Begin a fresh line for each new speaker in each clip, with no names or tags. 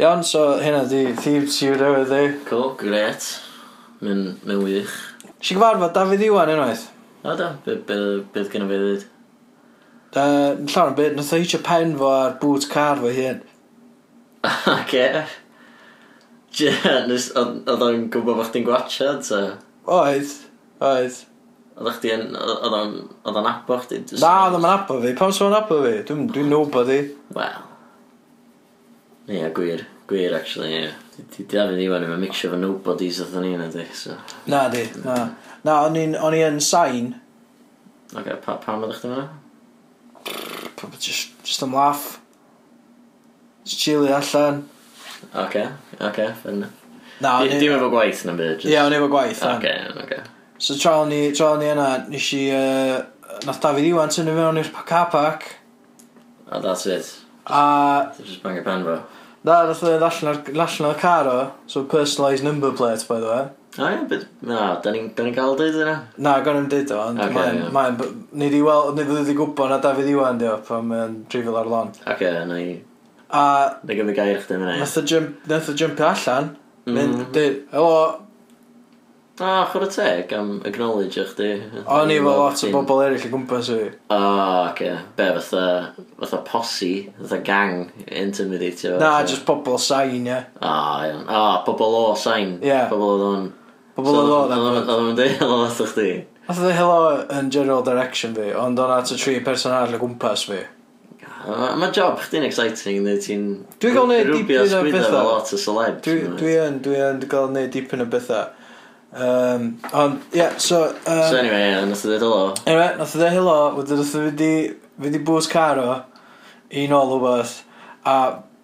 Iawn, so hynna di theme Tune newydd di.
Cool, gret. Mae'n mae'n wych.
Si gyfarfod Dafydd Iwan unwaith?
O da, beth be, be gynnu fe ddweud?
Uh, llawn bit, nath o hitio pen fo ar boot car fo hyn.
Oce. Je, Nes, oedd o'n gwybod bod chdi'n gwachad, so...
Oedd, oedd.
Oedd chdi yn... Oedd o'n oedd o'n abo chdi?
Na, oedd o'n abo fi. Pam sy'n o'n abo fi? Dwi'n nobody.
Wel. Ie, yeah, gwir. Gwir, actually, ie. Di- Di Dafydd Iwan yma mixio fo nobodies oedd o'n un ydy, so...
Na di, na. Na, o'n i'n- o'n i yn sain,
Ok, pa, pam ydych chi'n mynd?
just, just am laff. Just chili allan.
Ok, ok, ffyn.
Na, o'n
Dim
i...
efo gwaith na byd,
Ie, o'n i efo gwaith. na.
Ok, ok.
So tra o'n i, tra o'n i yna, nes i, uh, nath David Iwan tynnu fewn i'r car park,
A that's it.
a
Just bang y pen fo.
Na, nath o'n allan o'r allan o'r car o, so personalised number plate, by the way.
O ie, beth... Na, da ni'n da ni cael dweud yna?
Na, gan i'n dweud o, ond
Ocê,
mae'n...
ie.
mae'n... Ni di weld, ni wedi gwybod na Dafydd Iwan, di o, pan mae'n drifil ar lon.
Ac e, na i...
A
Na gyfnod gair chdi yna.
nath o jump, nath o jumpio allan, mynd,
mm.
dweud, helo,
O, chwarae teg am acknowledge chdi. di.
O'n i efo lot o bobl eraill o gwmpas fi.
O, oce. Be, fatha, fatha posi, fatha gang, intimidatio.
fo, Na, just bobl sain, ie.
O, iawn. O, pobl o sain.
Ie.
Pobl oedd o'n...
Bobl oedd o'n
Oedd o'n deud helo at chdi.
Oedd e helo yn general direction fi, ond o'n at y tri person arall o gwmpas fi.
Mae job chdi'n exciting, neu ti'n...
Dwi'n gael neud dipyn o rwbio
sgwydda
betha.
fel lot o celebs.
Dwi- Dwi yn, dwi yn gael neud dipyn o bethau. Um, ond, ie, yeah, so... Um,
so anyway, yeah, nath o ddeud helo.
Anyway, nath o ddeud helo, wedyn nath o fynd i, fynd i bws car o, i nôl o beth, a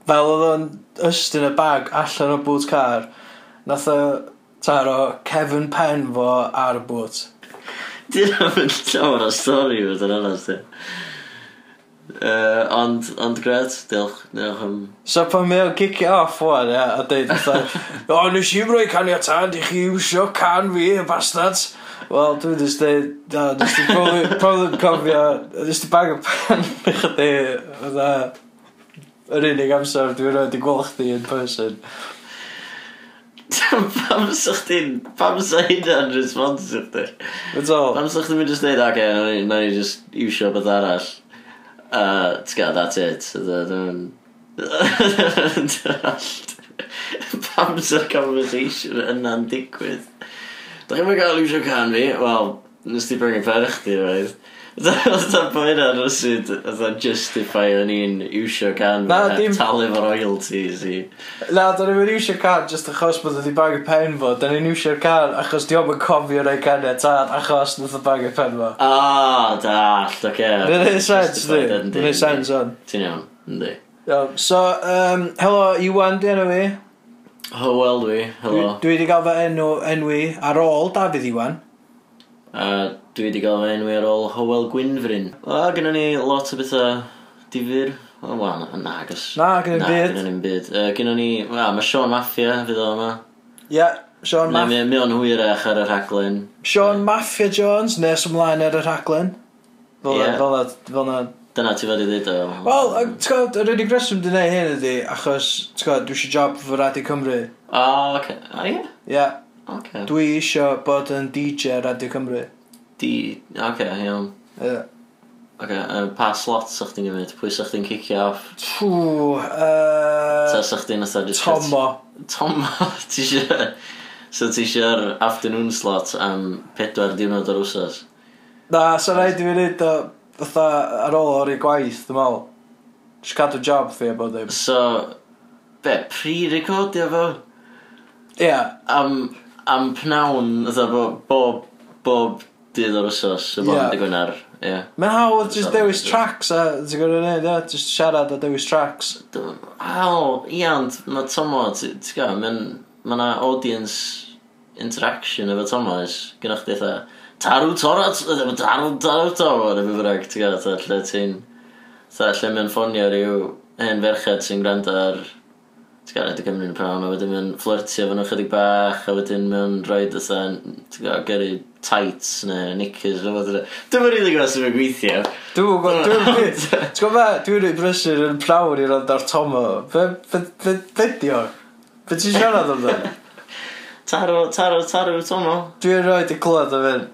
fel oedd o'n yst yn y bag allan o bws car, nath o taro Kevin Penn fo ar y bwt.
Dyna fynd llawer o stori fod yn onast, Uh, ond, ond gred, diolch, diolch am...
So pan mae o'n cicio off o'n ia, a dweud fatha, o, nes i roi caniatad i chi iwsio can fi, y bastards. Wel, dwi'n just dweud, da, nes i probably cofio, nes i bag o pan i chdi, fatha, yr unig amser dwi'n rhoi i gweld chdi in person.
pam sa'ch chdi'n, pam sa hynna'n i chdi?
What's all?
Pam sa'ch chdi'n mynd just dweud, ac okay, na ni just iwsio beth arall. A ti'n gael, that's it. So dwi'n... Pam sa'r conversation yna'n digwydd? Da chi'n mynd gael iwsio can fi? Wel, nes ti bring y pen chdi, roedd. Right? Oedd Fatha bo hynna'n rysyd, justify o'n i'n iwsio can
Na, dim-
talu fo royalties i.
Na, da ni'n iwsio can just achos bod wedi bag y pen fo. Da ni'n iwsio'r can achos di o'n cofio rei caniatad achos nath o bag y pen fo.
Ah, dallt, oce.
Mae'n neud sens, di. Mae'n neud sens, on.
Ti'n iawn, yndi.
Iawn, So, um, helo, Iwan, di enw fi.
Hywel dwi,
Dwi-
hello.
Dwi wedi gael fy enw, enwi ar ôl Dafydd Iwan.
A Dwi wedi gael fy enwi ar ôl Hywel Gwynfrin. O, gynnu ni lot o bethau difyr. O, wel, na, na, gos.
Na, gynnu
ni'n
byd.
Na, gynnu ni'n byd. Uh, gynnu ni, wel, mae Sean Mafia fydd o yma.
Ie, yeah, Sean Maffia.
Mi o'n hwyrach ar y rhaglen.
Sean Mafia Jones, nes ymlaen ar y rhaglen. Fel
yeah.
na, fel na,
Dyna ti fod i ddweud o.
Wel, ti'n gwybod, yr unig reswm dwi'n neud hyn ydi, achos, ti'n gwybod, dwi eisiau job fy Radio Cymru.
O, oh, oce. Okay. O, ie?
Ie. Dwi eisiau bod yn DJ Radio Cymru.
Di... Oce, okay, iawn.
Ie.
Oce, okay, um, pa slot sa'ch ti'n gymryd? Pwy sa'ch ti'n cicio off?
Tw,
uh,
Ta
sa'ch ti'n atho... just...
Tomo.
Tomo, ti eisiau... So ti eisiau'r afternoon slot am pedwar diwrnod o'r wsos?
Na, so rhaid i fi wneud o fatha ar ôl o'r i gwaith, dwi'n meddwl. Just cadw job fi a bod ddim.
So, be, pre-recordio fo?
Ie. Yeah.
Am, am pnawn, fatha bob, bob dydd o'r wsos, y bôn,
Ie.
dy gwynar. Ie.
Mae'n hawdd just
Siarad
dewis
am-
tracks a ti'n gwybod yn neud, ie? Just siarad a dewis tracks.
Dw- Al, iawn, mae Tomo, ti'n gwybod, mae'n ma na audience interaction efo Tomo, is gynnwch chi eitha, tarw tora, tarw, tarw Tomo, neu beth bynnag, ti'n gwybod, lle ti'n, ta, lle mae'n ffonio rhyw hen ferched sy'n gwrando ar ti'n gwybod, wedi gymryd yn pram, a wedyn mae'n flirtio fan nhw chydig bach, a wedyn mae'n rhoi dysa, ti'n gwybod, gyrru tights neu knickers o fod. Dwi'n mynd really gwybod sy'n gweithio.
Dwi'n gwybod, dwi'n gwybod, dwi'n gwybod, dwi'n rhoi brysur yn prawr i rand ar Tomo. Be di o? Be ti'n siarad amdano?
Taro, taro, taro Tomo.
Dwi'n rhoi di clywed o fynd.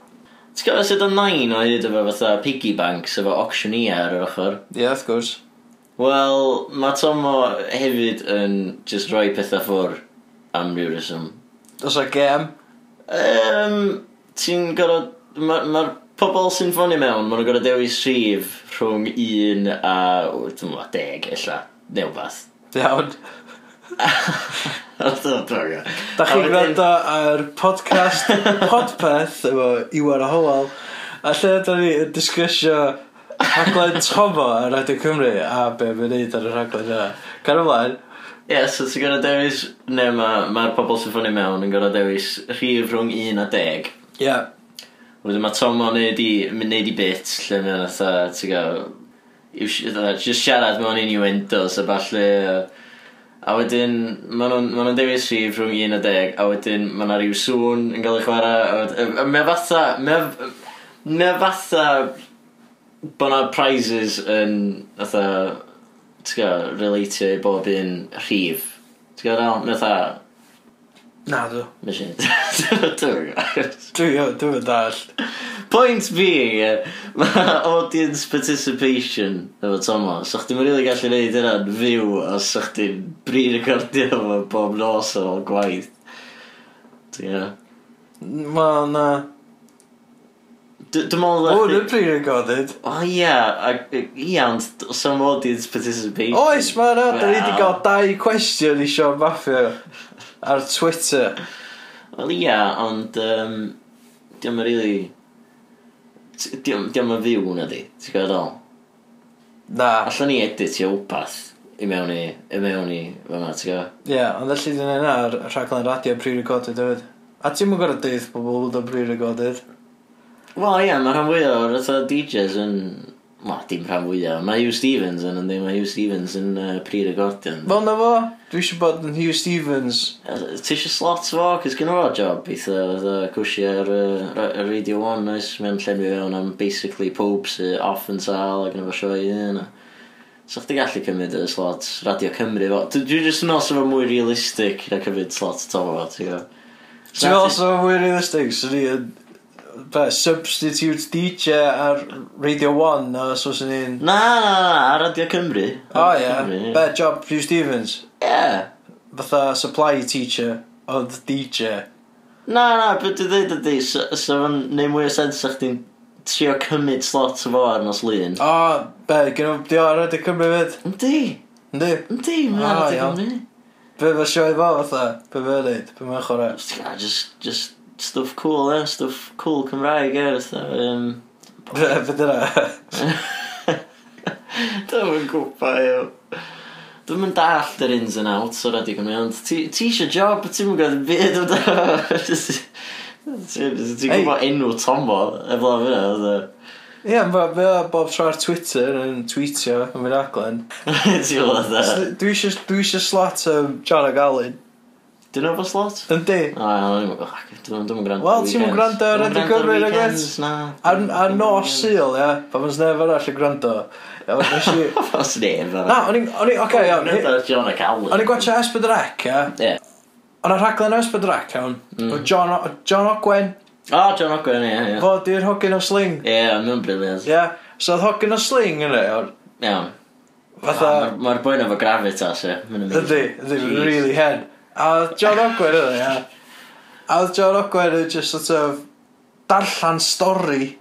Ti'n gwybod sydd o'n nain o hyd efo fatha piggy banks efo auctioneer ar yr ochr?
Ie, yeah, of course.
Wel, mae Tomo hefyd yn just rhoi pethau ffwr am ryw reswm.
Os o gem?
Um, ti'n gorfod... Mae'r ma, pobl sy'n ffonio mewn, maen nhw'n gorfod dewis rhif rhwng un a... Dwi'n meddwl, deg, illa. Neu fath.
Iawn. Da chi'n gwrando ar podcast Podpeth efo Iwan a Howell a lle da ni yn disgysio rhaglen Tomo ar Radio Cymru a be mae'n neud ar y rhaglen yna. Gan ymlaen.
Ie, yeah, so ti'n gorau dewis, neu mae'r ma, pobl sy'n ffynnu mewn yn gorau dewis rhif rhwng 1 a 10.
Ie. Yeah.
Wedyn mae Tom o'n neud i, neud i bit, lle mae'n atha, ti'n gael, just siarad mewn innuendos a falle, a wedyn, maen nhw'n ma dewis rhif rhwng 1 a 10, a wedyn mae yna rhyw sŵn yn cael ei chwarae, a mae fatha, mae fatha bod na prizes yn, atha, ti'n gael, relatio i bob un rhif. Ti'n gael dal, neu atha...
Na, dwi.
Mae sy'n... Dwi'n
gwybod. Dwi'n dall.
Point being, yeah, mae audience participation efo Thomas. So chdi'n rili gallu neud yna'n fyw os so chdi'n bri-recordio efo bob nos o'r gwaith. Ti'n gwybod?
Wel, na.
Dwi'n meddwl...
O, yn pre-recorded.
O ia, ia, ond some audience participation...
Oes, mae yna. da ni wedi cael dau cwestiwn i Sean Maffio ar Twitter.
Wel ia, ond... Um, Diolch yn rili... Diolch yn fyw na di, ti'n gwybod ddol?
Na.
Alla ni editio wpath i mewn i, i mewn i, fyma, ti'n gwybod?
Ie, yeah, ond allu di yna ar rhaglen radio pre-recorded hefyd. A ti'n mwyn gorau deith pobl bod o'n pre-recorded?
Wel ia, mae rhan fwyaf o'r fatha DJs yn... Ma, dim rhan fwyaf. Mae Hugh Stevens yn ynddi, mae Hugh Stevens yn uh, pre-recordion.
Fel na fo, dwi eisiau bod yn Hugh Stevens.
Yy, Ti eisiau slot fo, cys gen o job eitha fatha cwsi ar uh, ra- Radio 1 oes, mae'n llenwi fewn am basically pob sy'n off yn sal ac yn efo sioe yna. So chdi gallu cymryd y slot Radio Cymru fo. Dwi dwi jyst yn os efo mwy realistic na cymryd slot to fo, ti'n gwybod?
Ti'n meddwl os o'n fwy realistig, swn i yn be, substitute DJ ar Radio 1 a so sy'n ni'n...
Na, na, na, ar Radio Cymru.
O oh, ie, yeah. be, job Hugh Stevens.
Ie. Yeah.
Fatha supply teacher, ond DJ.
Na, na, beth dwi'n dweud ydi, so fan neud mwy o sens o'ch ti'n trio cymryd slot o fo arnos lun.
O, oh, be, gynnu, di o ar Radio Cymru fyd?
Yndi.
Yndi?
Yndi,
mae
ar
Radio
Cymru.
Be fe sioi fo fatha? Be fe dweud? Be mae'n chwarae?
Just, just stuff cool, eh? Stuff cool Cymraeg, eh? Fytha, um...
Fe dyna?
Dwi'n yn gwpa, iawn. Dwi'n mynd dall yr ins and outs o'r adeg yma, ond ti eisiau job, ti'n mynd gwybod byd o da. Ti'n gwybod enw Tomo, efo fyna, oedd e.
Ie, yeah, mae fe bob tro ar Twitter yn tweetio yn mynd aglen.
Ti'n gwybod dda?
Dwi eisiau slot o John O'Gallyn. Dyn
nhw fo slot?
Yndi.
O, iawn, dwi'n. Dwi'n gwrando.
Wel, ti'n mwyn gwrando ar Radio Cymru na gwaith?
Na.
Ar nos syl, ie Pa fos nef arall yn gwrando. Pa fos
nef arall?
Na, o'n i, Oce, iawn.
O'n i'n
gwacha Esbyd Rec, ia. Ie. O'n i'n rhaglen mm. o Esbyd Rec, iawn. John Ogwen.
O, John Ogwen, ie, ie.
Fo, di'r hogyn o sling.
Ie, mae'n briliant.
Ie. So, oedd hogyn o sling, yna, iawn.
Iawn.
Fatha...
Mae'r boi na fo gravitas, ie.
Ydy, ydy, really hen. A oedd John Ogwen yna, ia. A oedd John Ogwen yn just sort of darllan stori.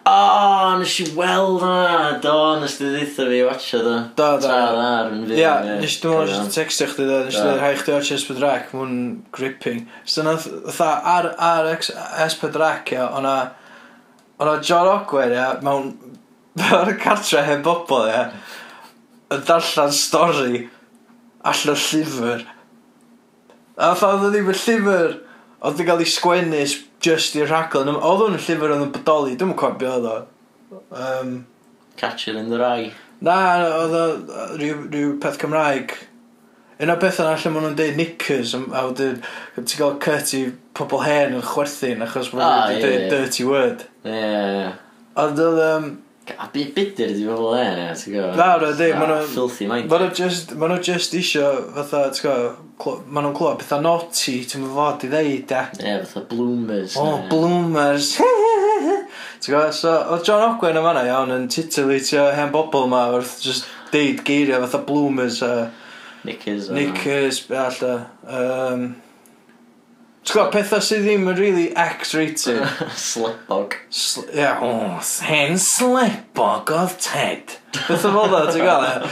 O, oh, nes i weld hwnna. Do, nes ti ddeitha fi watcha do.
Do, do.
Tra ar yn fydd.
Ia, nes i ddim ond textio chdi do. Nes i ddim rhaid chdi watcha S4C. Mwyn gripping. So, nath, ar, ar S4C, ia, o'na... O'na John Ogwen, ia, mewn... Mewn cartre hen bobl, ia. Yn darllan stori. Allo llyfr. A fatha oedd o ddim yn llyfr oedd wedi cael ei sgwennu s- jyst i'r rhaglen. Yym, Oedd o'n llyfr oedd yn bodoli, dwi'n cofio be oedd o. Um,
Catcher in the Rye.
na, oedd o rhyw, ryw, peth Cymraeg. Un o beth yna lle maen nhw'n deud knickers, am- a wedyn ti'n cael cut i pobl hen yn chwerthin achos maen
Ah,
nhw'n
ie,
deud
ie.
dirty word.
Ie.
Ond oedd, um,
A byd bydyr di bobl e, ne, ti'n gwybod?
Na, na, di, ma' nhw'n-
Filthy mind.
Ma nhw just, ma nhw just isio, fatha, ti'n gwybod, ma nhw'n clywed pethau naughty, ti'n mynd fod i ddeud, e.
Ie, fatha bloomers.
O,
ne.
bloomers. ti'n gwybod, so, oedd John Ogwen yn fanna iawn yn titillitio hen bobl ma, wrth just deud geiriau fatha bloomers, a
Knickers. a-
knickers, be allta. Um, Ti'n gwybod, pethau sydd ddim yn really X-rated.
Slepog.
Sl ia, o, hen slepog oedd Ted. Bethau fel dda, ti'n gwybod?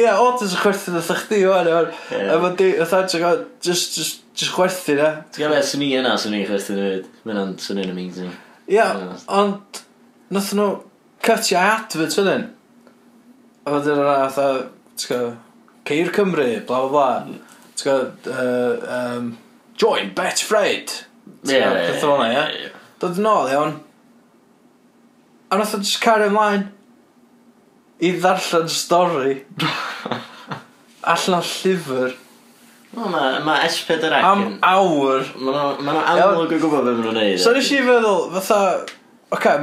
Ie, o, ti'n chwerthu dda chdi o'n
efo'r...
Efo di, ytha, ti'n gwybod, just, just, just chwerthu na.
Ti'n gwybod, sy'n ni yna, sy'n ni chwerthu na fyd. Mae'n sy'n ni'n
amazing.
Ia,
ond, nath nhw cutio advert yn un. A fod yn yna, ti'n gwybod, Ceir Cymru, bla bla bla. Mm. Ti'n gwybod, uh, um, join Bet Fred. Ie, ie, ie. Dwi'n ie. Dod yn ôl, iawn. A nath o'n just cario ymlaen i ddarllen stori allan o'r llyfr
Wel, mae ma S4 yr
am
yn...
awr.
Mae nhw'n amlwg o gwybod beth nhw'n neud.
So nes i feddwl, fatha... Oce, okay,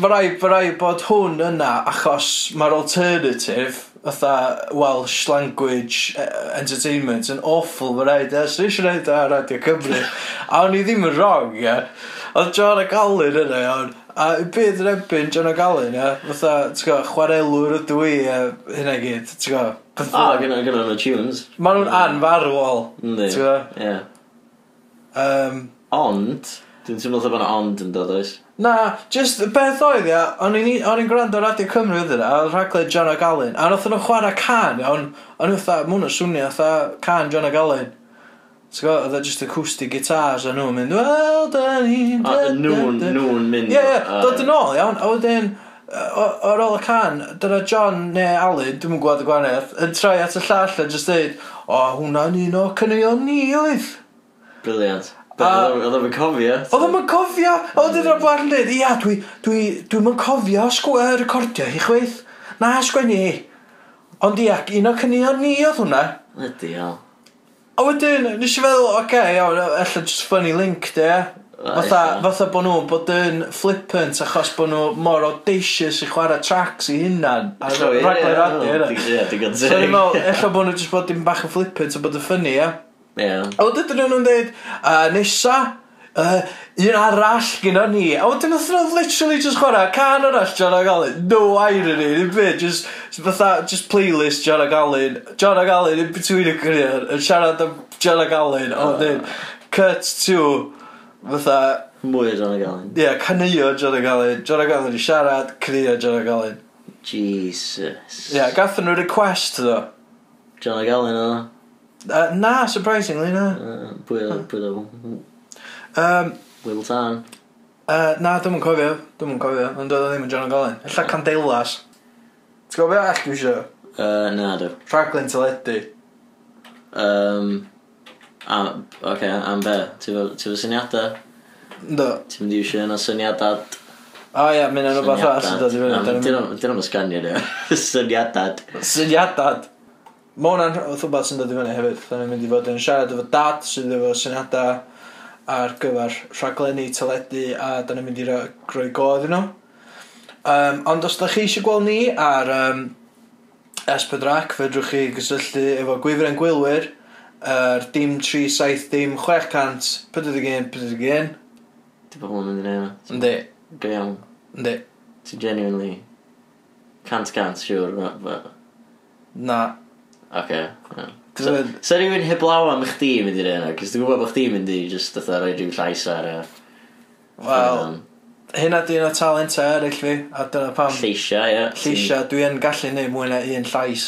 mae rai, ma rai bod hwn yna achos mae'r alternative fatha Welsh language uh, entertainment yn awful fy rhaid e, so eisiau rhaid ar Radio Cymru a o'n i ddim yn wrong e oedd John a Gallen yna iawn. A byd yn ebyn John a Gallen e fatha, ti'n go, chwarelwr ydw i e, hynna gyd, ti'n go
ah, a gyda gyda nhw tunes.
Maen nhw'n anfarwol ti'n go
yeah.
um,
ond dwi'n teimlo dda bod yna ond yn dod oes?
Na, just y beth oedd ia, o'n i'n o'n i'n gwrando ar Radio Cymru ydyn a oedd rhaglen John Ag Allen, a nath nhw chwarae can, iawn, o'n i'n fatha, mwyn o swnio, fatha can John Ag Allen. T'w gwybod, oedd e just acoustic guitars, a nhw'n mynd, wel, da ni, da,
A da, nhw'n, nhw'n mynd...
Ie, ie,
a-
dod yn ôl, iawn, a wedyn, o- ar ôl y can, dyna John neu Alun, dwi'n gwybod y gwanaeth, yn troi at y llall a just dweud, o, hwnna'n un o cynnion ni oedd.
Briliant. Oedd o'n cofio.
Oedd o'n cofio! Oedd yn rhaid yn dweud, ia, dwi, dwi, dwi yn cofio sgw- yy, recordio hi chweith. Na, sgwennu hi. Ond ia, un o cynnion ni oedd hwnna.
Ydy, iawn.
A wedyn, nes i feddwl, oce, okay, iawn, ella just funny link, de. Fatha, fatha bod nhw'n bod yn flippant achos bod nhw mor audacious i chwarae tracks i hunan. A
Ella, ie, raglen
radio
ie,
yna.
Ie, digon
So, teg. dwi'n meddwl, ella bod nhw just bod dim bach yn flippant a bod yn ffynnu, ia.
Yeah.
A wedyn dyn nhw'n dweud, uh, nesa, uh, un arall gyda ni. A wedyn oedd nhw'n literally just chwarae can arall John O'Gallin. No irony, ddim byd. Just, fatha, just playlist John O'Gallin. John O'Gallin in between y career, Yn siarad am John O'Gallin. A wedyn, cut to, fatha...
Mwy o John O'Gallin.
Ie, yeah, canio John O'Gallin. John O'Gallin i siarad, crio John O'Gallin.
Jesus.
Ie, yeah, gath nhw request, ddo.
John O'Gallin, o.
Uh, na, surprisingly, na.
Uh, pwy o- pwy o-
Um,
Will Tan.
uh, na, dwi'n yn cofio. Dwi'n yn cofio. Ond oedd o ddim yn John O'Golin. Ella Candelas. Ti'n gwybod beth all dwi eisiau?
Uh, na, dwi.
Rhaglen teledu.
Um, am, okay, am be? Ti fo syniadau?
Ynddo.
Ti'n mynd i eisiau yna syniadau?
O ie, mynd yn rhywbeth arall sy'n dod i fyny.
Dyn Dyn nhw'n sganio ni. Syniadau.
Syniadad. Mae hwnna'n rhywbeth sy'n dod i fyny hefyd. Dan ni'n mynd i fod yn siarad efo dad sydd efo syniadau ar gyfer rhaglenni, teledu a dan ni'n mynd i roi godd i nhw. Um, ond os da chi eisiau gweld ni ar um, S4DRAC, fedrwch chi gysylltu efo gwifren gwylwyr yr er dim 37 dim 600 41 41
Di pobl yn mynd i neud
yna? Ynddi.
Go iawn.
Ynddi.
Ti genuinely cant cant siwr.
Na.
Oce. iawn. So, so rhywun heblaw am chdi di mynd i'r enw, cys dwi'n gwybod bod chdi'n mynd i just fatha roi rhyw llais ar y...
Wel, hynna di yna talenta eraill fi, a dyna pam.
Lleisia, ie.
Lleisia, dwi yn gallu neud mwy na un llais.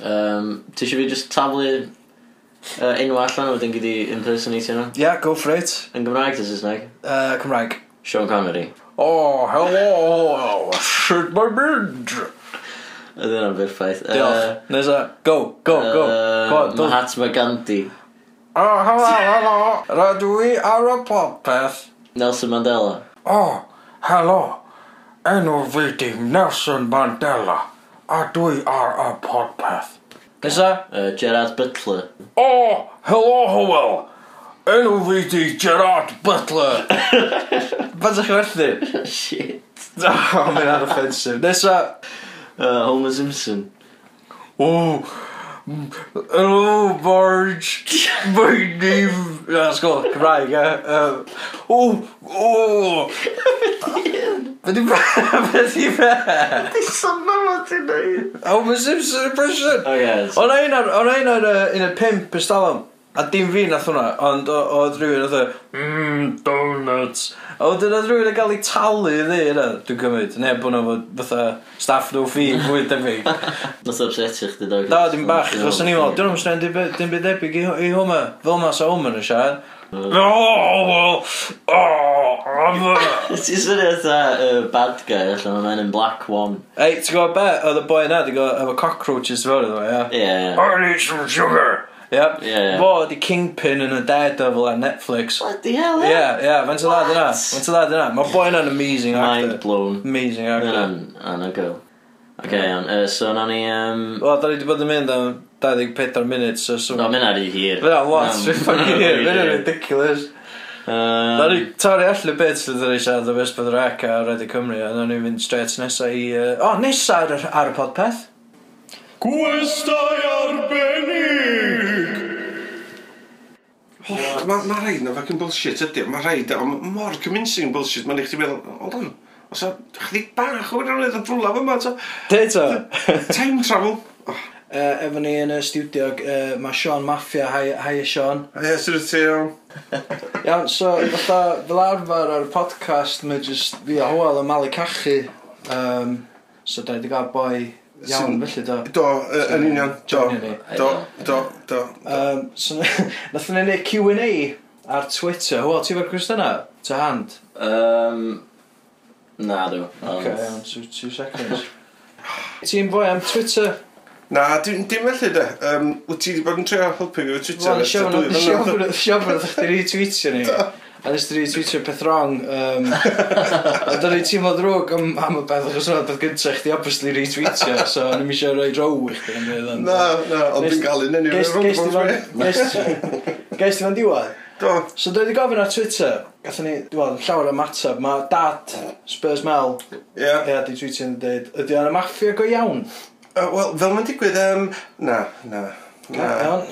Um, ti eisiau fi just taflu uh, enw allan o wedyn gyda impersonate yna? Ie,
yeah, go for it.
Yn Gymraeg, ta Saesneg?
Uh, Cymraeg.
Sean Connery.
Oh, hello, shoot my bridge.
Ydy hwnna'n berffaith.
Diolch. Nesa, go, go, go. Yy, go.
Mahatma Gandhi.
Oh, hello, hello. Rydw i ar y popeth.
Nelson Mandela.
Oh, hello. Enw fi di Nelson Mandela. A dwi ar y podpeth. Nesa?
Uh, Gerard Butler.
Oh, hello, Howell. Enw fi di Gerard Butler. Bydych chi'n werthu?
Shit.
Oh, mae'n ar offensive. Nesa,
Uh, Homer Simpson.
Oh, hello, Marge. My name... Na, sgol, Cymraeg, e. Uh, oh, oh. Fe di fe? Fe di fe?
Di symud ma ti'n neud?
Homer Simpson impression.
Oh, yes.
O'n ein ar, o'n ein ar, un e y pimp ystalwm. A dim fi nath hwnna, ond oedd rhywun oedd e, mmm, donuts. A wedyn oedd rhywun yn cael ei talu i ddi, yna, dwi'n cymryd. Neu bod nhw fod fatha staff no fee, fwy debyg.
Nath upsetio chdi dog.
Da, dim bach, chos o'n i'n meddwl, dwi'n meddwl, dim byd debyg i, i hwma. Fel mas mm. o hwma yn siarad. Oh, well, oh,
Ti'n swnio eitha bad guy allan o'n Men in Black One.
Ei, ti'n gwybod be? Oedd y boi yna, ti'n gwybod, efo cockroaches fel iddo, ia?
Ie.
I need some sugar. Yep.
Yeah.
Fo di Kingpin yn y Daredevil ar Netflix.
Bloody hell?
Ie, ie, fe'n sy'n lad yna. Fe'n sy'n lad yna. Mae boi yna'n amazing actor.
Mind blown.
Amazing actor.
Yn y girl. Oce, okay, iawn. Uh, so, na ni... Um...
Wel, da ni wedi bod yn mynd am 24 munud, so... so...
No, mynd ar i hir.
Fyna, lot, fy'n ffogin hir. Fyna'n ridiculous. Um... Da ni torri allu bit sydd wedi siarad o Westbeth Rec a Redi Cymru, a da ni'n mynd straight nesa i... Uh... O, oh, nesa ar, ar y podpeth. Gwestai arbennig!
Mae ma, rhaid na fucking bullshit ydy, mae rhaid, ond mor convincing bullshit, mae'n i chdi meddwl, hold on, os o, chdi bach o'r rhaid yn drwla fyma, yma. Te
to.
Time travel. Oh.
Uh, efo ni yn y studio, uh, mae Sean Mafia, hi, hi Sean.
Hi, sy'n ti iawn.
Iawn, so, fatha, fel arfer ar y podcast, mae jyst fi a Hwel yn malu cachu. Um, so, da i wedi cael boi Iawn, felly do.
Do, uh, yn union, do, do, do, do.
Um, so, nath ni'n neud Q&A ar Twitter. Wel, ti'n fawr cwestiynau? Ta hand?
Um, na, dw.
Ok, iawn, two, two seconds. ti'n fwy am Twitter?
Na, dim felly de. Um, wyt ti wedi bod yn trio helpu fi o Twitter?
Wel, siofn oedd chdi retweetio ni. A nes ti retweetio peth wrong. Um, a dyna i teimlo drwg am, am y beth achos oedd beth gyntaf chdi obviously retweetio. So o'n i'n eisiau rhoi row i chdi.
Na, na, ond dwi'n gael un enw
rhwng. Gais ti fan diwedd?
Do.
So dwi wedi gofyn ar Twitter, Gatho ni, dwi'n llawer o matab, mae dad Spurs Mel,
Ie
Ie, di tweetio yn dweud, ydy o'n y maffia go iawn?
Uh, Wel, fel mae'n digwydd, um, na, na, Na,
Iawn.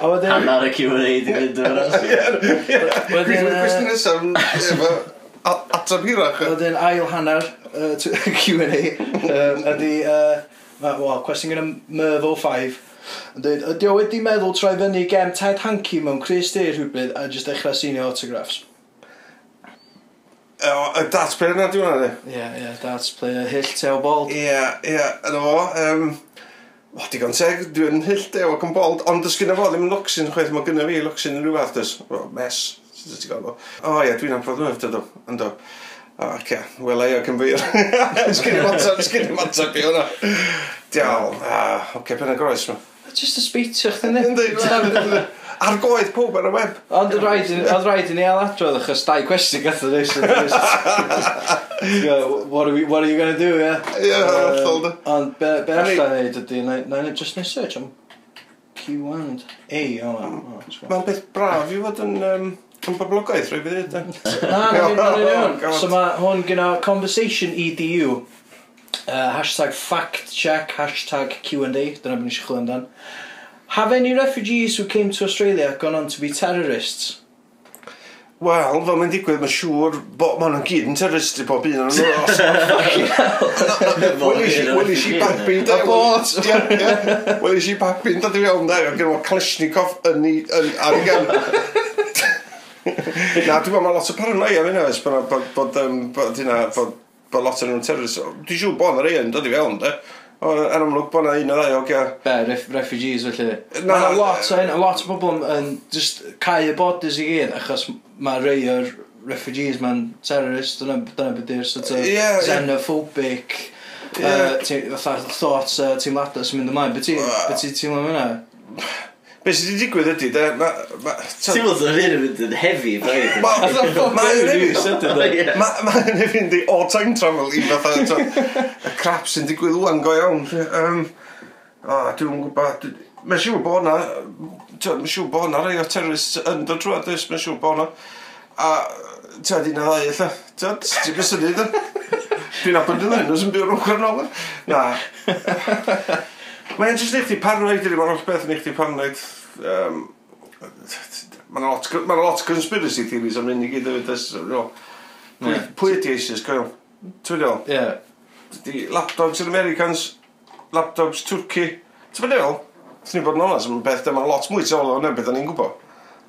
A wedyn...
Hannar y Q&A di fynd o'r asyn.
Wedyn...
Cwestiwn nesaf efo atab hirach.
Wedyn ail hannar Q&A ydi... Wel, cwestiwn gyda Mervo 5. Yn dweud, ydi o wedi meddwl troi fyny gem Ted Hankey mewn Chris Day rhywbryd a jyst dechrau sinio autographs?
Y darts player yna, dwi'n hwnna
di? Ie, ie, darts player, hill, teo, bol.
Ie, ie, yna fo o, digon teg, dwi'n hyll dew ac yn bold, ond dys gyda fo ddim yn locsyn chweith, mae gyda fi locsyn yn rhyw fath, dys, o, mes, sydd ti'n gofio. O ie, dwi'n am ffordd yn hyfdod o, ynddo. O, ce, wel ei ac yn fyr. Sgyn i'n matab, sgyn i'n matab i hwnna. Diawl, a, oce, pen y groes ma.
Just a speech o'ch dyn
ni. yndi ar goedd pob ar y web.
Ond oedd rhaid, rhaid i ni ailadrodd achos dau cwestiwn gatho ni. what, are we, what are you going to do, yeah?
Yeah, uh,
um, Ond be, be allan neud ydy, na, na just neud search am Q1 A o ma.
Mae'n beth braf i fod yn... Um, Yn boblogaeth, rhaid bydd ydyn.
Na, na, na, na, So mae hwn gyda Conversation EDU. Uh, hashtag fact check, hashtag Q&A, dyna byd ni eisiau chwilio amdan. Have any refugees who came to Australia gone on to be terrorists?
Wel, fel mae'n digwydd, mae'n siŵr bod ma'n gyd yn terrorist i bob un o'n nhw. Wel i babin da.
Y bot!
Wel i babin da, dwi'n iawn da. Gyda mae Kleshnikov yn ei... ar ei gan. Na, dwi'n meddwl lot o paranoia fyna fes bod hynna, bod lot o'n nhw'n terrorist. Dwi'n siŵr bod yna rei yn dod i fewn, da yn amlwg bod yna un o ddau o ge.
Be, ref, refugees felly.
Na,
mae lot o hyn, a lot o bobl yn just cael y bodys i gyd, achos mae rei o'r refugees ma'n terrorist, dyna, dyna beth yw'r sort of
yeah,
xenophobic,
yeah.
uh, ti, fatha thoughts, uh, teimladau sy'n mynd ymlaen. Beth ti'n teimlo am hynna?
Be sydd wedi digwydd ydy, de, ma... ma
Ti'n meddwl bod hyn yn mynd yn hefi, braidd?
Mae'n hefi yn di all time travel i fatha y crap sy'n digwydd wwan go iawn. Um, o, dwi'n gwybod... Mae'n siŵr bod na... Mae'n siŵr bod na rei o terrorists yn dod drwy adys. mae'n siŵr bod na. A... Ti'n di na ddau, eitha. Ti'n beth sy'n dweud, Dwi'n abod yn dweud, nes yn byw rhwng Na. Mae'n jyst neu chdi paranoid, mae'n holl beth neu chdi paranoid. Um, mae'n lot, ma lot conspiracy theories am mynd i gyd hefyd. No. Pwy, pwy ydi ISIS, gael? Ti'n meddwl?
Ie.
Di laptops yn Americans, laptops Twrci. Ti'n meddwl? Ti'n ni bod yn onas, mae'n beth dyma lot mwy tol o'n beth o'n i'n gwybod.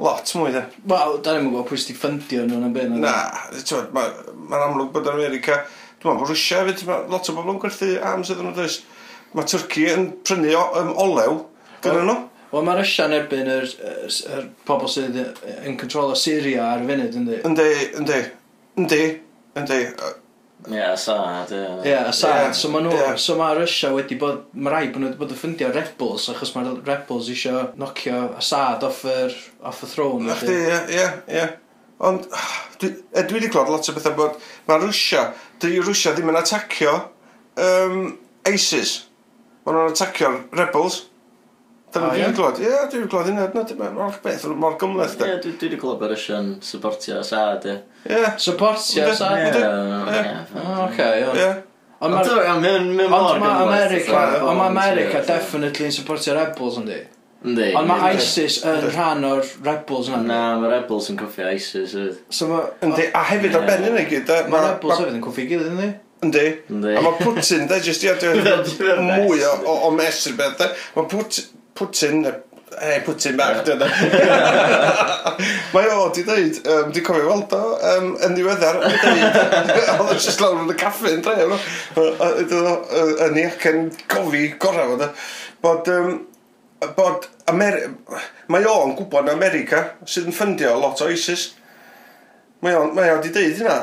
Lot mwy, de.
Wel, da ni'n gwybod pwy sydd ffundio nhw'n yn byd.
Na, ti'n meddwl, mae'n amlwg bod yn America... Dwi'n meddwl bod Rwysia hefyd, lot o bobl yn gwerthu arms iddyn nhw, Mae Twrci yn prynu o, um, olew gyda nhw.
Wel, mae Rysia'n erbyn yr, yr, yr pobl sydd yn control o Syria ar y funud, yndi?
Yndi, yndi, yndi, yndi.
Ie, Assad, ie.
Ie,
Assad.
So mae nhw,
yeah.
so mae Rysia wedi bod, mae rai bod nhw wedi bod yn ffundio Rebels, achos mae Rebels eisiau nocio Assad off, yr, off y throne.
Ach di, ie, ie, ie. Ond, dwi dwi wedi clod lot o bethau bod, mae Rysia, dy Rysia ddim yn atacio um, ISIS. Mae nhw'n atacio'r rebels. Dyna
dwi'n
glod.
Ie,
dwi'n glod hynna. Mae'n o'r beth, mor gymleth.
Ie, dwi wedi glod bod e Russian supportio Assad. Ie.
Supportio Assad?
Ie.
Oce,
ie.
Ond mae America, ond mae America definitely yn supportio rebels yndi.
Yndi.
Ond mae ISIS yn rhan o'r rebels yna.
Na, mae rebels yn coffi ISIS.
So mae...
Yndi, a hefyd ar ben yna gyd.
Mae rebels hefyd yn coffi gilydd yndi.
Yndi. A mae Putin, da jyst i adeg mwy o, o, o mes i'r beth. Mae Putin, e, Putin, hey, Putin bach, dyn Mae o, di dweud, um, di cofio weld o, um, yn ddiweddar, di dweud, oedd o jyst lawr yn y caffi yn dref, no? yn i ac yn cofi gorau, bod, bod, um, bod Ameri mae o'n gwybod yn America sydd yn ffundio lot o ISIS. Mae o'n, mae o'n di deud hynna,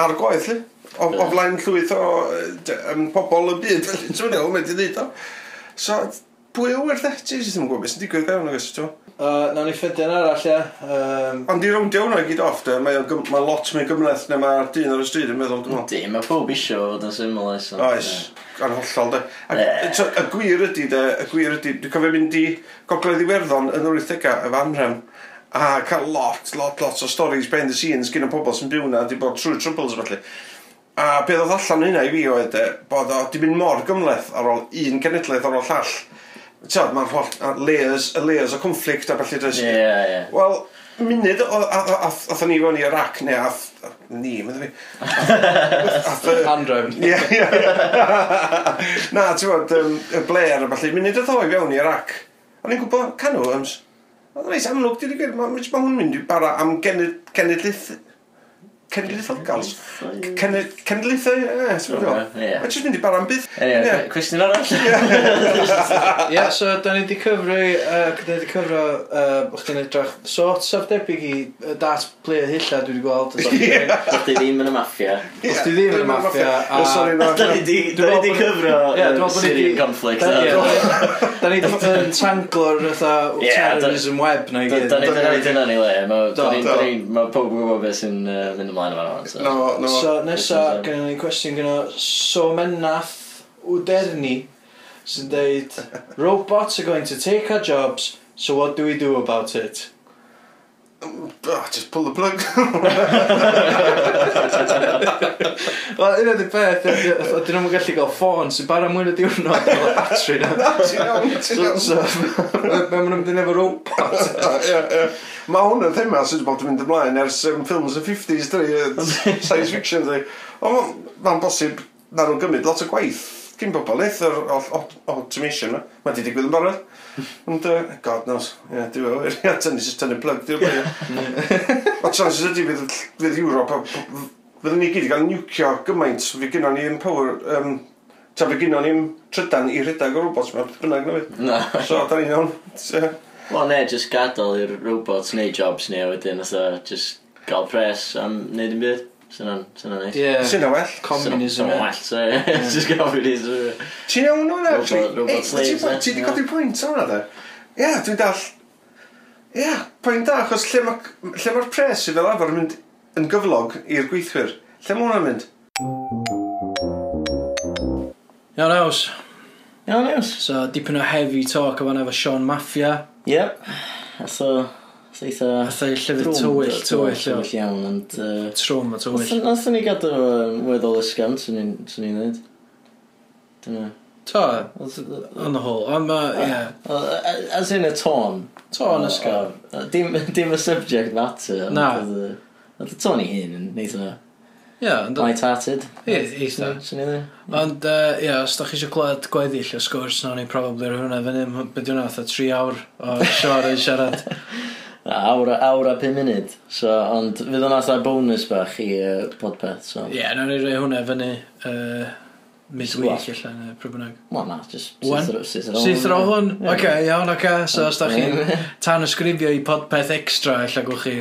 ar goeth, li. O, o flaen llwyth o um, pobl y byd, felly, ti'n meddwl, mae wedi dweud o. So, pwy o werth e? Ti ddim yn gwybod beth sy'n digwydd gael nhw, ti'n
Uh, Nawn ni ffedyn arall, ie. Um...
Ond i rawndio hwnna i gyd off, de, mae, gym, mae lot mwy gymleth na mae'r dyn ar y stryd yn meddwl, dwi'n meddwl.
Di, mae pob isio fod yn syml oes.
Oes, ar hollol, de. Ac, yeah. y gwir ydy, de, y gwir ydy, dwi'n cofio mynd i Gogledd Iwerddon yn yr 80au, y fan rhem, a cael lot, lot, lot o stories behind the scenes gyda pobl sy'n byw na, di bod trwy troubles felly. A beth oedd allan hynna i fi oedd e, bod o di mynd mor gymleth ar ôl un cenedlaeth ar ôl llall. Tiod, mae'r holl layers, y layers o conflict a felly does.
Ie, yeah, ie. Yeah.
Wel, munud athon ni fewn i Iraq neu ath ni, mynd fi. ath
Andrew
ie, ie na, ti'n bod um, y Blair a falle, munud y ddoi fewn i Iraq o'n i'n gwybod canw yms Oedd yn am amlwg, dwi'n gwybod, Mae ma hwn mynd i bara am genedlaeth cenedlaethol gals. Cenedlaethau, ie, ti'n gwybod? Mae'n jyst mynd i bara am bydd. Ie,
Cwestiwn arall.
Ie, so, da ni wedi cyfro, da ni wedi cyfro, o'ch ti'n edrych, sort of debyg i dat player hylla dwi wedi gweld.
O'ch ti ddim yn y maffia.
O'ch
ti ddim yn y maffia.
Da ni
wedi
cyfro Syrian conflict.
Da ni wedi tanglo'r terrorism web na i gyd.
Da ni wedi dyna ni le. Mae pob gwybod beth sy'n mynd ymlaen ymlaen yma. So.
No, no.
So nesa, gen i cwestiwn gyda So Mennath Wderni sy'n deud Robots are going to take our jobs, so what do we do about it?
oh, just pull the plug.
Wel, un o'r peth, dyn nhw'n gallu gael ffôn sy'n bara mwyn y diwrnod o'r battery na.
Ti'n iawn, ti'n iawn.
So, be maen nhw'n mynd efo robot.
Mae hwn yn thema sydd wedi bod yn mynd ymlaen ers um, ffilms y 50s, dyna, science fiction, dyna. Ond mae'n bosib, na nhw'n gymryd lot o gwaith. Cyn bobl eith o'r automation, mae wedi digwydd yn barod. Ond, uh, god knows. Ie, yeah, dwi'n meddwl, ie, tynnu, sy'n tynnu plug, dwi'n meddwl. O chances ydy fydd, fydd Europe, a, fyddwn ni gyd i gael niwcio gymaint, fi gynno ni yn power, um, ta fi gynno ni'n trydan i rhedeg o robots mewn bynnag na fydd.
Na.
So, da ni'n iawn.
Wel, ne, just gadael i'r robots neu jobs neu wedyn, oedd just gael pres am wneud yn byd. Syna'n neis.
Ie.
Sy'n well.
Communism.
Sy'n well, so ie. Just communism.
Ti'n iawn
nhw'n
actually? Ti di godi pwynt o'n hwnna, Ie, dwi'n dall... Ie, pwynt da, achos lle mae'r pres i fel arfer yn mynd yn gyflog i'r gweithwyr. Lle mae hwnna'n mynd?
Iawn aws.
Iawn aws.
So, dipyn o heavy talk o fan efo Sean Maffia.
Yep. So, eitha...
Fatha llyfr tywyll, tywyll
Tywyll
iawn,
ond...
Trwm a tywyll.
Nath ni gadw yn weddol ysgan, swn i'n dweud. Dyna.
To, on the whole, ond ma, ie.
As in y tôn.
Tôn
ysgan. Dim y subject matter.
Na.
Oedd y tôn i hun yn eitha...
Ie, ond...
Light-hearted.
Ie, eitha.
Swn i'n dweud.
Ond, ie, os da chi eisiau clywed gweddill y sgwrs, nawn ni'n probably rhywun hwnna fyny, beth yw'n fatha tri awr o siarad.
Awr, a- awr a pum munud. So, ond fydd o'n atho bonus bach i uh, podpeth. So.
Ie, yeah, nawr ni rei hwnna fyny uh, midweek
Squat.
allan, uh, pryd bynnag.
Wel na, just
Wan.
syth ar ôl.
Syth ar ôl hwn? Oce, iawn, oce. So, os da chi tan ysgrifio i podpeth extra, illa gwch chi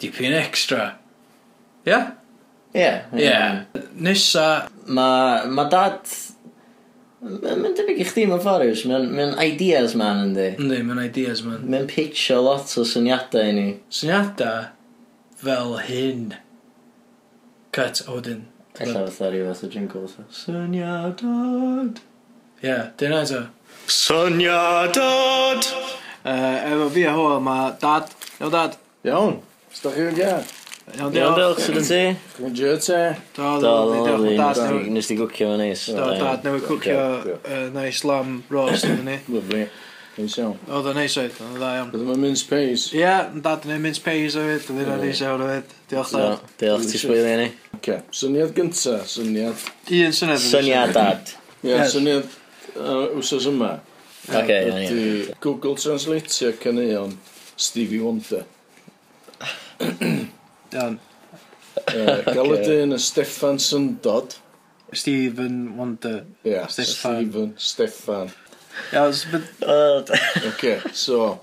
dipyn extra. Ie?
Ie.
Ie. Nesa,
Mae ma dad Mae'n debyg i chdi mewn ffordd, Iws. Mae'n mae ideas man, yndi.
Yndi, mae'n ideas man.
Mae'n pitcho lot o syniadau i ni.
Syniadau fel hyn. Cut, o dyn.
Ella fatha rhyw fath o jingle. Syniadad.
Ie, yeah, dyna eto.
Syniadad.
Uh, efo fi a hwyl, mae dad. Iawn, dad.
Iawn, Ysdach chi'n gael?
Iawn,
diolch. Diolch, sydd y ti?
Gwyn jyr te.
Do,
do,
do.
Nes ti gwcio fo neis.
Do, dad,
newid
gwcio nice lamb roast yn ni.
Lovely. Neis iawn.
Oedd o'n neis oedd, oedd dda iawn.
Oedd o'n mince pays.
Ie, dad yn ei mince pays oedd, oedd o'n neis iawn oedd. Diolch dad.
Diolch, ti sbwylio ni.
Oce, syniad gynta, syniad.
Un syniad.
Syniad
dad.
Ie,
syniad wsos yma.
Oce, ie,
ie. Google Translate caneuon Stevie Wonder.
Iawn.
Galadin y Steffan Syndod.
Stephen Wonder.
Ia,
Steffan.
Stephen, Steffan.
Ia,
O,
d- Oce, so,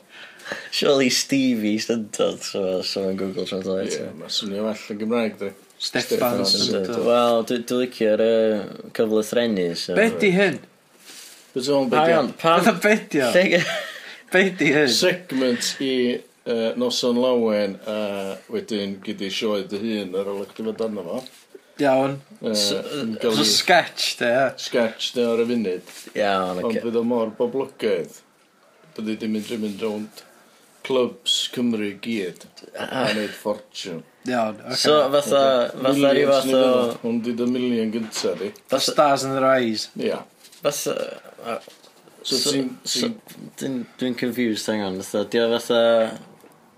Surely Stevie syndod, so so mae'n Google Translate.
ie, mae swnio well yn Gymraeg, di.
Steffan
Steffan
Syndod.
Syndod. Wel, dwi- dwi'n licio'r cyfle cyflythrenu. so-
Be di hyn?
Beth o'n
Pam,
beth?
pam,
Fatha be di o?
Lle-
Be di hyn?
Segment i uh, noson lawen a wedyn gyda sioed dy hun ar ôl eich dyfod arno fo.
Iawn.
Uh,
so,
so sketch, de.
Sketch, de, ar y funud.
Iawn, oce.
Ond fydd o mor boblogaidd. Byddi ddim yn dream mynd rownd clwbs Cymru gyd. A wneud ffortiwn.
Iawn, oce.
So, fatha, fatha rhyw fath o...
Hwn di dy milion gynta, di.
The stars in their eyes.
Ia.
Fatha...
So,
so, so,
so
dwi'n confused, hang on. Fatha, di o fatha...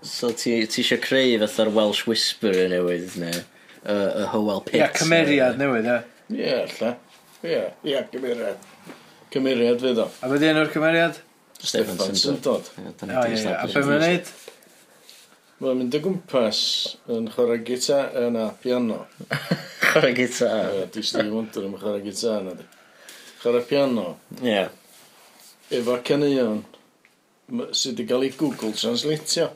So ti, ti eisiau creu fatha'r Welsh Whisperer newydd neu y, y Howell Pitt.
Ie, yeah, cymeriad newydd, ie.
Ie, yeah, Ie, yeah, yeah, cymeriad. Cymeriad fydd o.
A beth enw'r cymeriad?
Stefan
Syndod.
A beth mae'n neud?
Mae'n mynd o gwmpas yn chwarae gita yn a piano.
chwarae gita.
Ie, di Steve Wonder yn chwarae gita yna di. Chwarae piano.
Ie.
Efo caneuon sydd wedi cael ei Google Translatio.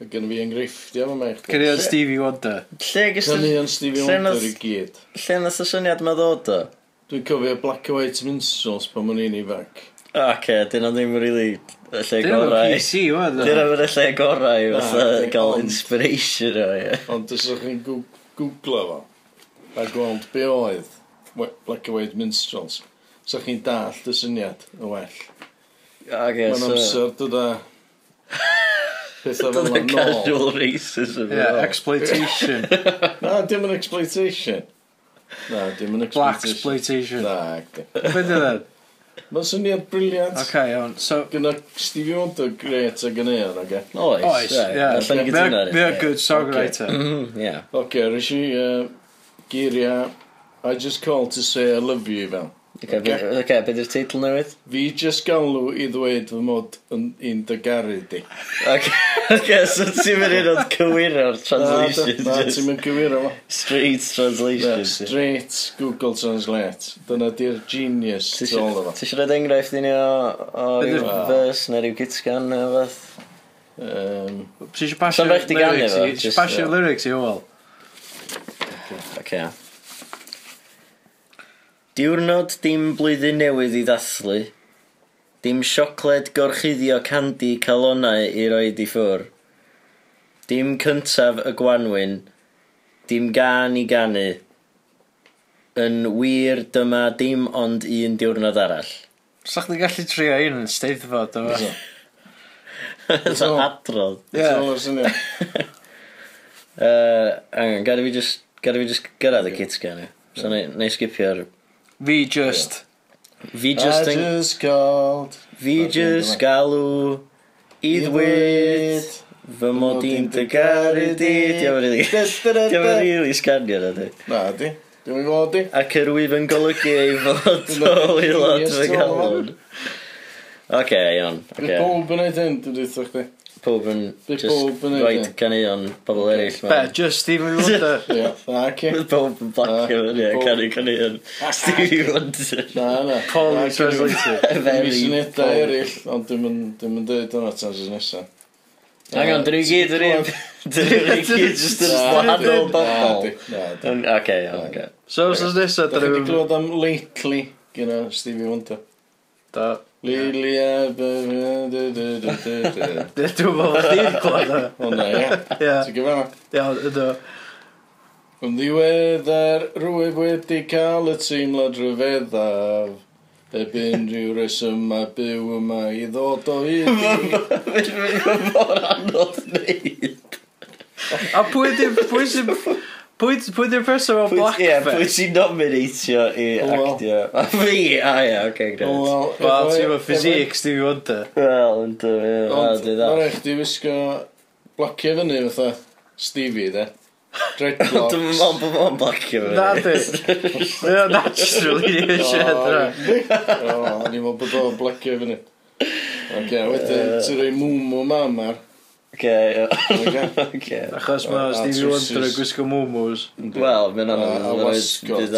Mae gen fi enghreifftiau fo meich. Cynnu
o'n Stevie Wonder.
Lle gysyn...
Cynnu o'n Stevie
lle
Wonder i gyd.
Lle nes y syniad mae ddod o?
Dwi'n cofio Black and White Minstrels pan mwyn i'n ifanc.
O, ce, dyn o'n ddim really y lle
gorau. Dyn
o'n
PC, wad.
Dyn o'n y lle gorau i fatha gael inspiration o, ie.
Ond os o'ch chi'n googlo fo, a gweld be oedd Black and White Minstrels, so chi'n dall y syniad y well.
Okay,
Mae'n
so...
amser dod a... pethau fel yna nôl.
casual racism.
Yeah, exploitation.
Na, dim yn exploitation. Na, dim yn
Black
exploitation.
exploitation.
Na, Be
di yna?
mae'n syniad briliant.
Ok, iawn. So,
Gyna Stevie Wonder gret ag yn eon, oge?
Oes,
oes, ie. Yeah.
Allan i gytuno
ar a good songwriter.
Mhm, Ie.
Oce, rys i uh, geiriau I just called to say I love you i fewn.
Oce, okay. okay, beth yw'r teitl newydd?
Fi just galw i ddweud fy mod yn un dygaru di.
Oce, okay, so ti'n mynd i'n oed cywiro'r translation?
Na,
na
ti'n mynd cywiro fo.
Straight translation.
Na, straight Google Translate. Dyna di'r genius
to
all of Ti
eisiau rhaid enghraifft i ni o, o ryw fers neu ryw gitsgan neu fath?
Um,
Ti eisiau
pasio
lyrics i ôl?
Oce, okay. Diwrnod dim blwyddyn newydd i ddathlu. Dim siocled gorchuddio candi calonau i roed i ffwr. Dim cyntaf y gwanwyn. Dim gan i ganu. Yn wir dyma dim ond un diwrnod arall.
Sa chdi gallu trio un yn steddfod o
fe?
Sa adrodd.
Ie.
Angen, gada fi just, gada fi just gyrraedd y kits gan i. So, neu, neu skipio'r...
Fi just...
Fi just
I
yn...
just called
Fi just galw. Iddwyd Fy mod i'n dy garu di Diolch yn rili Diolch yn rili sganio na di.
Na di. Dwi'n mynd fod di
Ac yr wyf yn golygu ei fod o aelod fy galon Oce, iawn
Bydd pob yn ei dyn, dwi'n dweud chdi
pob yn...
Bydd pob yn neud,
Roed
ie.
caneuon pobl eraill.
Be, just Stevie Wonder.
Ie, na, ci.
Bydd pob yn blacio fyny, ie,
pob-
canu caneuon. Stevie Wonder.
Na, na.
Paul
Na, ci, Translator.
Very
Mis yn edda
Paul.
eraill, ond dim yn dim yn dweud yna tan sy'n nesaf.
Hang on, dyn ni gyd yr un... Dyn nhw gyd just yn wahanol bobl. Oce, iawn, oce.
So, os oes nesaf,
Da da
Dyn
wedi
ni'n...
clywed am Lately, gyda Stevie Wonder.
Da.
Lilia... Dwi'n
meddwl bod chdi'n clywed o.
O na,
ie.
Ti'n gyfer yna?
Iawn, ydw.
Yn ddiweddar, rwyf wedi cael y teimlad rhyfeddaf. Ebyn rhyw reswm mae byw yma i ddod o hyd i...
Mae'n fawr anodd neud.
A pwy sy'n... Pwy, pwy di'r person o Blackface?
Ie, yeah,
pwy
ti'n nominatio i
oh, well.
actio? A fi? A ie, oce,
oh,
gret.
Wel,
ti'n
fawr
ffisic, Stevie Wonder.
Wel, yn ynddo, ie, wel, di dda.
Ond, mae'n eich di wisgo blacio fyny, fatha, Stevie, de. Dreadlocks.
Dwi'n meddwl bod o'n blacio fe.
Na, di. Mae o'n naturally ni eisiau edrych.
O, o'n i'n meddwl bod o'n blacio fyny. Oce, wedyn, ti'n rhoi mwm o mam ar.
Oce, ia.
Oce.
Achos mae Stevie Wonder yn gwisgo mwmws.
Wel, mae'n
anodd. A wasgot.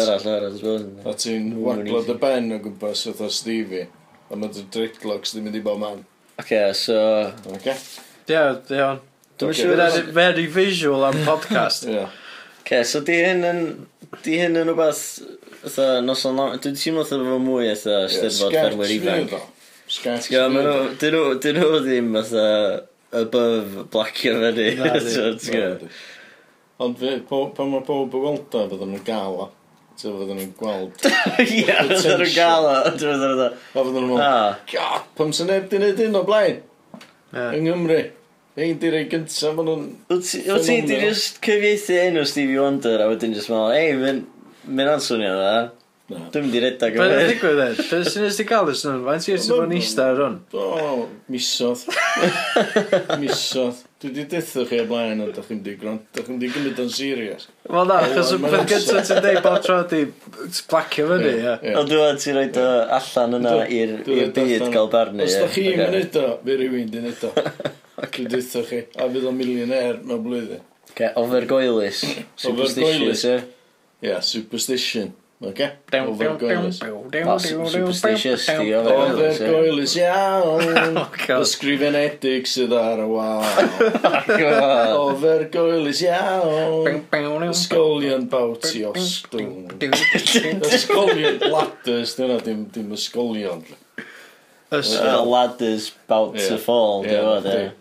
A ti'n waglod y ben o gwmpas oedd o Stevie. A mae dy dreadlocks ddim yn di bod man.
Oce, so...
Oce.
Ie, iawn.
Dwi'n siŵr
yn very visual am podcast.
Oce, so di hyn yn... Di hyn yn rhywbeth... Ytha, noson lawn... Dwi'n teimlo oedd efo mwy eitha Steddfod Fferwyr Ifanc. Sgert. Dyn nhw ddim, ytha above blacio fyny.
Na, di.
So, ti'n gwybod?
Ond fe, po- pan mae pob yn gweld o, fydden nhw'n gael o. So fydden nhw'n gweld.
Ie, fydden nhw'n gael o. Dwi'n meddwl,
A fydden nhw'n meddwl,
"Ah,
God, pam sy'n neb di wneud un o blaen? Yng Nghymru. Ein di rei gyntaf, maen nhw'n...
Wyt ti wyt ti di
Phenomenal.
just cyfieithu enw Stevie Wonder a wedyn just meddwl, ei, mae'n answnio dda. Dwi'n mynd i redag o'r
Beth
hyn.
ddigwydd e? Beth sy'n ysdi gael ys nhw'n faint i'r sy'n eista ar hwn?
O, misodd. misodd. Dwi wedi detho chi o blaen, ond dach chi'n di gwrando. Dach chi'n di gymryd o'n serious.
Wel na, achos y
Mae'n
peth gyntaf ti'n dweud bod tro di blacio fyny, Ie,
ie.
Ond dwi'n ti roed o allan yna
Dwi-
i'r
dwi
i'r
roid
byd
allan.
gael barnu.
Os
ie.
da chi'n
Ocê.
mynd o, fe rhywun di neud o. Dwi'n detho chi. A fydd o'n milioner mewn blwyddyn.
Oce, Ofergoelus. Superstitious, Ofergoelus.
ie. Ia, superstition. Okay. Overgoelus.
That's superstitious.
Overgoelus iawn. Ysgrifenedig sydd ar y wal. Overgoelus iawn. Ysgolion bawti o stwm. Ysgolion ladders. Dyna dim, dim ysgolion.
Ysgolion
uh, ladders
bout
to fall. Dyna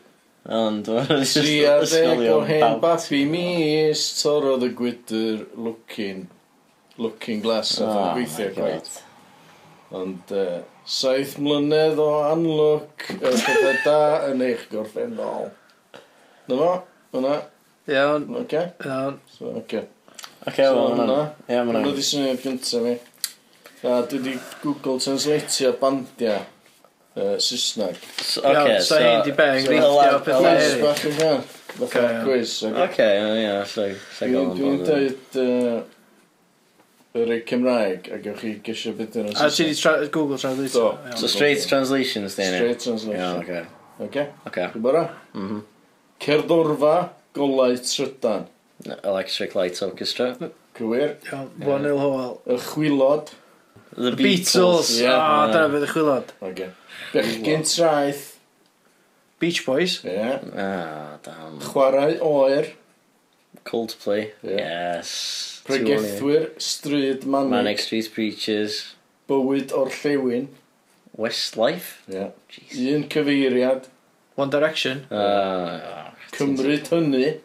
Ond
Tri ar ddeg o hen babi mis Torodd y gwydr looking looking glass a
oh, yn
gweithio gwaith. Ond uh, saith mlynedd o anlwc y pethau da yn eich gorffennol. Na fo? Yna?
Iawn.
Oce?
Iawn.
So, oce.
Oce, wel, hwnna. Ie,
hwnna.
Hwnna
di syniad gyntaf mi. A dwi di Google Translatio bandia. uh, Saesneg.
So,
oce, okay,
so... Iawn, di be, enghreiffio pethau eraill.
Bach yn gan. Fatha quiz. Oce,
ie, ie, lle gofyn.
Dwi'n dweud yr ei Cymraeg a gewch chi gysio beth yn
A ti di tra Google Translate?
Do.
So straight translations di ni?
Straight translation.
Ie,
oce.
Oce.
Oce. Bora?
Mhm.
Cerddorfa golau trydan.
Electric Light Orchestra.
Cywir.
One Nil Howell.
Y chwilod.
The
Beatles. Ah, dyna fydd y chwilod.
Oce. Bechgyn traeth.
Beach Boys.
Ie. Yeah.
Ah, damn.
Chwarae oer.
Coldplay.
Yeah.
Yes.
Pregethwyr, Stryd
Manic.
Manic
Street Preachers.
Bywyd o'r Llewyn.
Westlife.
Yeah.
Jeez.
Un cyfeiriad.
One Direction.
Uh,
Cymryd hynny.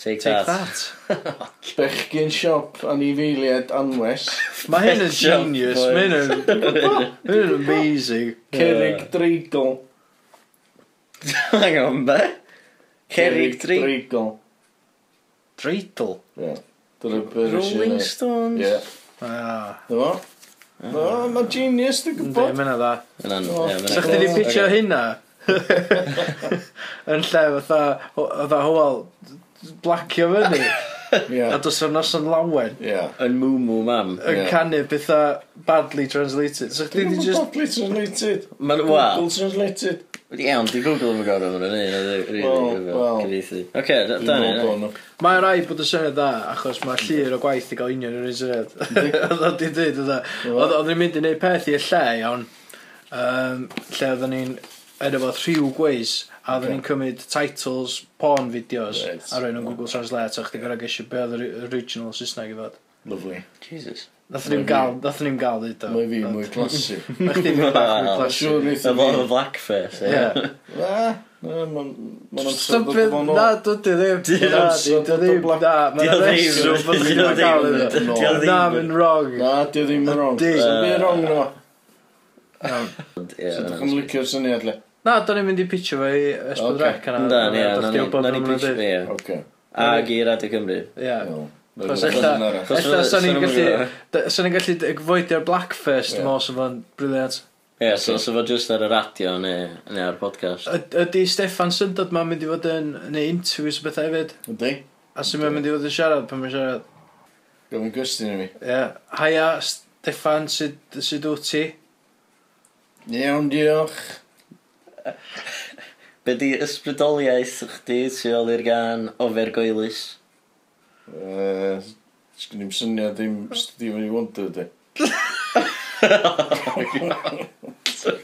Take,
Take
that.
that.
Bechgyn siop anifeiliad anwes.
Mae hyn yn genius. Mae hyn yn amazing.
Cerig dreigl.
Hang on, be? Cerig
dreigl.
Dreigl?
Yeah. Dyna beth ysyn.
Rolling Stones.
Ie.
Ah.
Dyma. No, Mae genius, dwi'n gwybod.
Ynddi, mae'n dda.
Mae'n dda.
Sa'ch di
ti'n
pitio hynna? Yn lle fatha, fatha hwyl, blacio fyny
yeah.
a dos o'r noson lawen
yeah.
yn Moo Moo Mam
yn
yeah.
canu bethau badly translated so
chdi
di
just badly translated
Man, well.
Google translated
Iawn, di Google yn gorau fan hynny, cyfeithi. Oce, da ni.
Mae rai bod y syniad dda, achos mae llir o gwaith i gael union yn un syniad. Oedd o'n di dweud, oedd o'n mynd i wneud peth i'r lle, iawn, um, lle oedden ni'n edrych fod rhyw gweis, a oedden ni'n cymryd titles porn videos
right.
a rhoi nhw'n Google Translate a chdi gorau gesio be oedd yr original Saesneg i fod.
Lovely.
Jesus.
Nath ni'n gael, nath ni'n gael ddeud o.
Mae fi mwy classy.
Mae chdi mwy classy.
Efo
y blackface. Ie.
Mae'n
stupid. Na,
dwi ddim. Dwi ddim. Na, mae'n reswm bod
chi'n
gael iddo. Na, mae'n wrong.
Na, dwi ddim yn wrong.
Dwi
ddim yn wrong, no.
Iawn.
So, dwi'n licio'r syniad le.
Na, do'n i'n mynd i pitcho fe i Esbyd Rec.
Na, ni, na, ni,
na, ni
pitch
fi,
ie.
Okay.
Ag i Radio Cymru.
Ie.
Cos
ella, ella sa'n ni'n gallu, sa'n ni'n gallu gfoedio'r Blackfest mos o fo'n briliant.
Ie, so sa fo just ar y radio neu, neu ar podcast.
Ydy Steffan Syndod ma'n mynd i fod yn, neu interviews o bethau hefyd?
Ydy.
A sy'n mynd i fod yn siarad pan mae'n siarad?
Gofyn gwestiwn i mi.
Ie. Haia, Steffan, sut wyt ti?
Iawn, diolch.
Be di ysbrydoliaeth chdi tu ôl i'r gan ofer goelus?
Uh, Sgyn i'n syniad ddim Stephen Wonder di.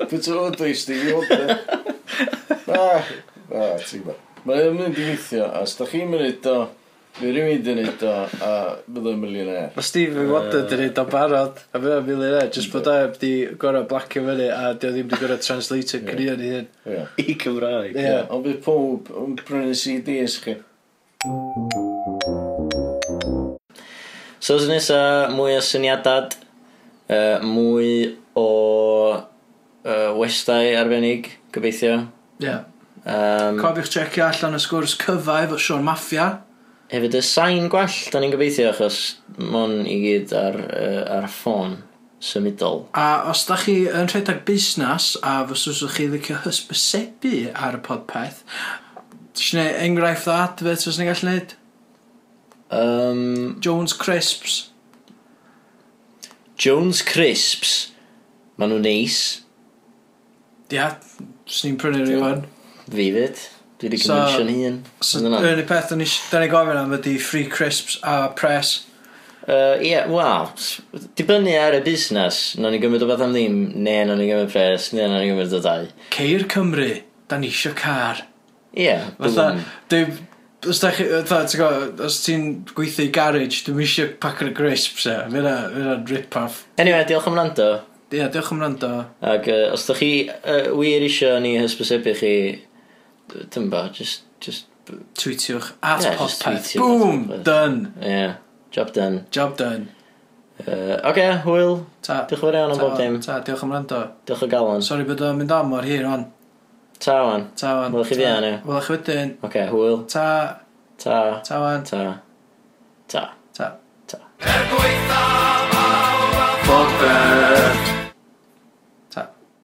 Pwt o dwi Stephen Wonder. Na, na, ti'n gwybod. Mae'n mynd i weithio, a os da chi'n mynd o Fe rhywun dyn neud o, a bydd o'n milionair.
Mae Stephen Wonder dyn neud o'n barod, a bydd o'n milionair. jyst bod o di gorau blacio fyny, a di o ddim di gorau translator Cynnion ni hyn.
I Cymraeg.
Ie,
ond bydd pob yn prynu CDs chi.
So, os nesa, mwy o syniadad, uh, mwy o uh, westau arbennig, gobeithio.
Ie. Yeah.
Um,
Cofiwch checio allan y sgwrs cyfa efo Sean Maffia
hefyd y sain gwell, da ni'n gobeithio, achos mon i gyd ar, uh, ar ffôn symudol.
A os da chi yn rhedeg busnes a fos chi licio hysbysebu ar y podpeth, ti'n gwneud enghraifft o adfet os ni'n gallu gwneud?
Um,
Jones Crisps.
Jones Crisps. Maen nhw'n neis.
Ia, yeah, swn prynu rhywun.
Fi fyd. Dwi wedi
so,
gymryd un.
So, yr unig peth da ni gofyn am ydy free crisps a press.
Ie, uh, yeah, wel, dibynnu ar y busnes, na ni gymryd o beth am ddim, ne, na ni gymryd pres, ne, na ni gymryd o dau.
Ceir Cymru, da ni eisiau car.
Ie, yeah,
Fatha, dwi, os da chi, fatha, os ti'n gweithio i garage, dwi'n eisiau pack yn crisps, e, fyna'n rip-off.
Anyway, diolch am rando.
Ie, yeah, diolch am rando.
Ac uh, os da chi uh, wir eisiau ni hysbysebu chi dim ba, just... just
Tweetiwch at yeah, podpeth. Boom! Done!
Yeah. Job done.
Job done.
Uh, Oce, okay, Hwyl.
Ta.
Diolch yn fawr iawn am bob dim.
Ta, diolch am rando.
Diolch o galon.
Sorry bod o'n mynd am o'r hir o'n.
Ta wan.
Ta wan.
Wylech chi fi anu.
Wylech chi wedyn.
Oce, okay, Hwyl.
Ta.
Ta.
Ta wan.
Ta. Ta.
Ta.
Ta.
Podpeth.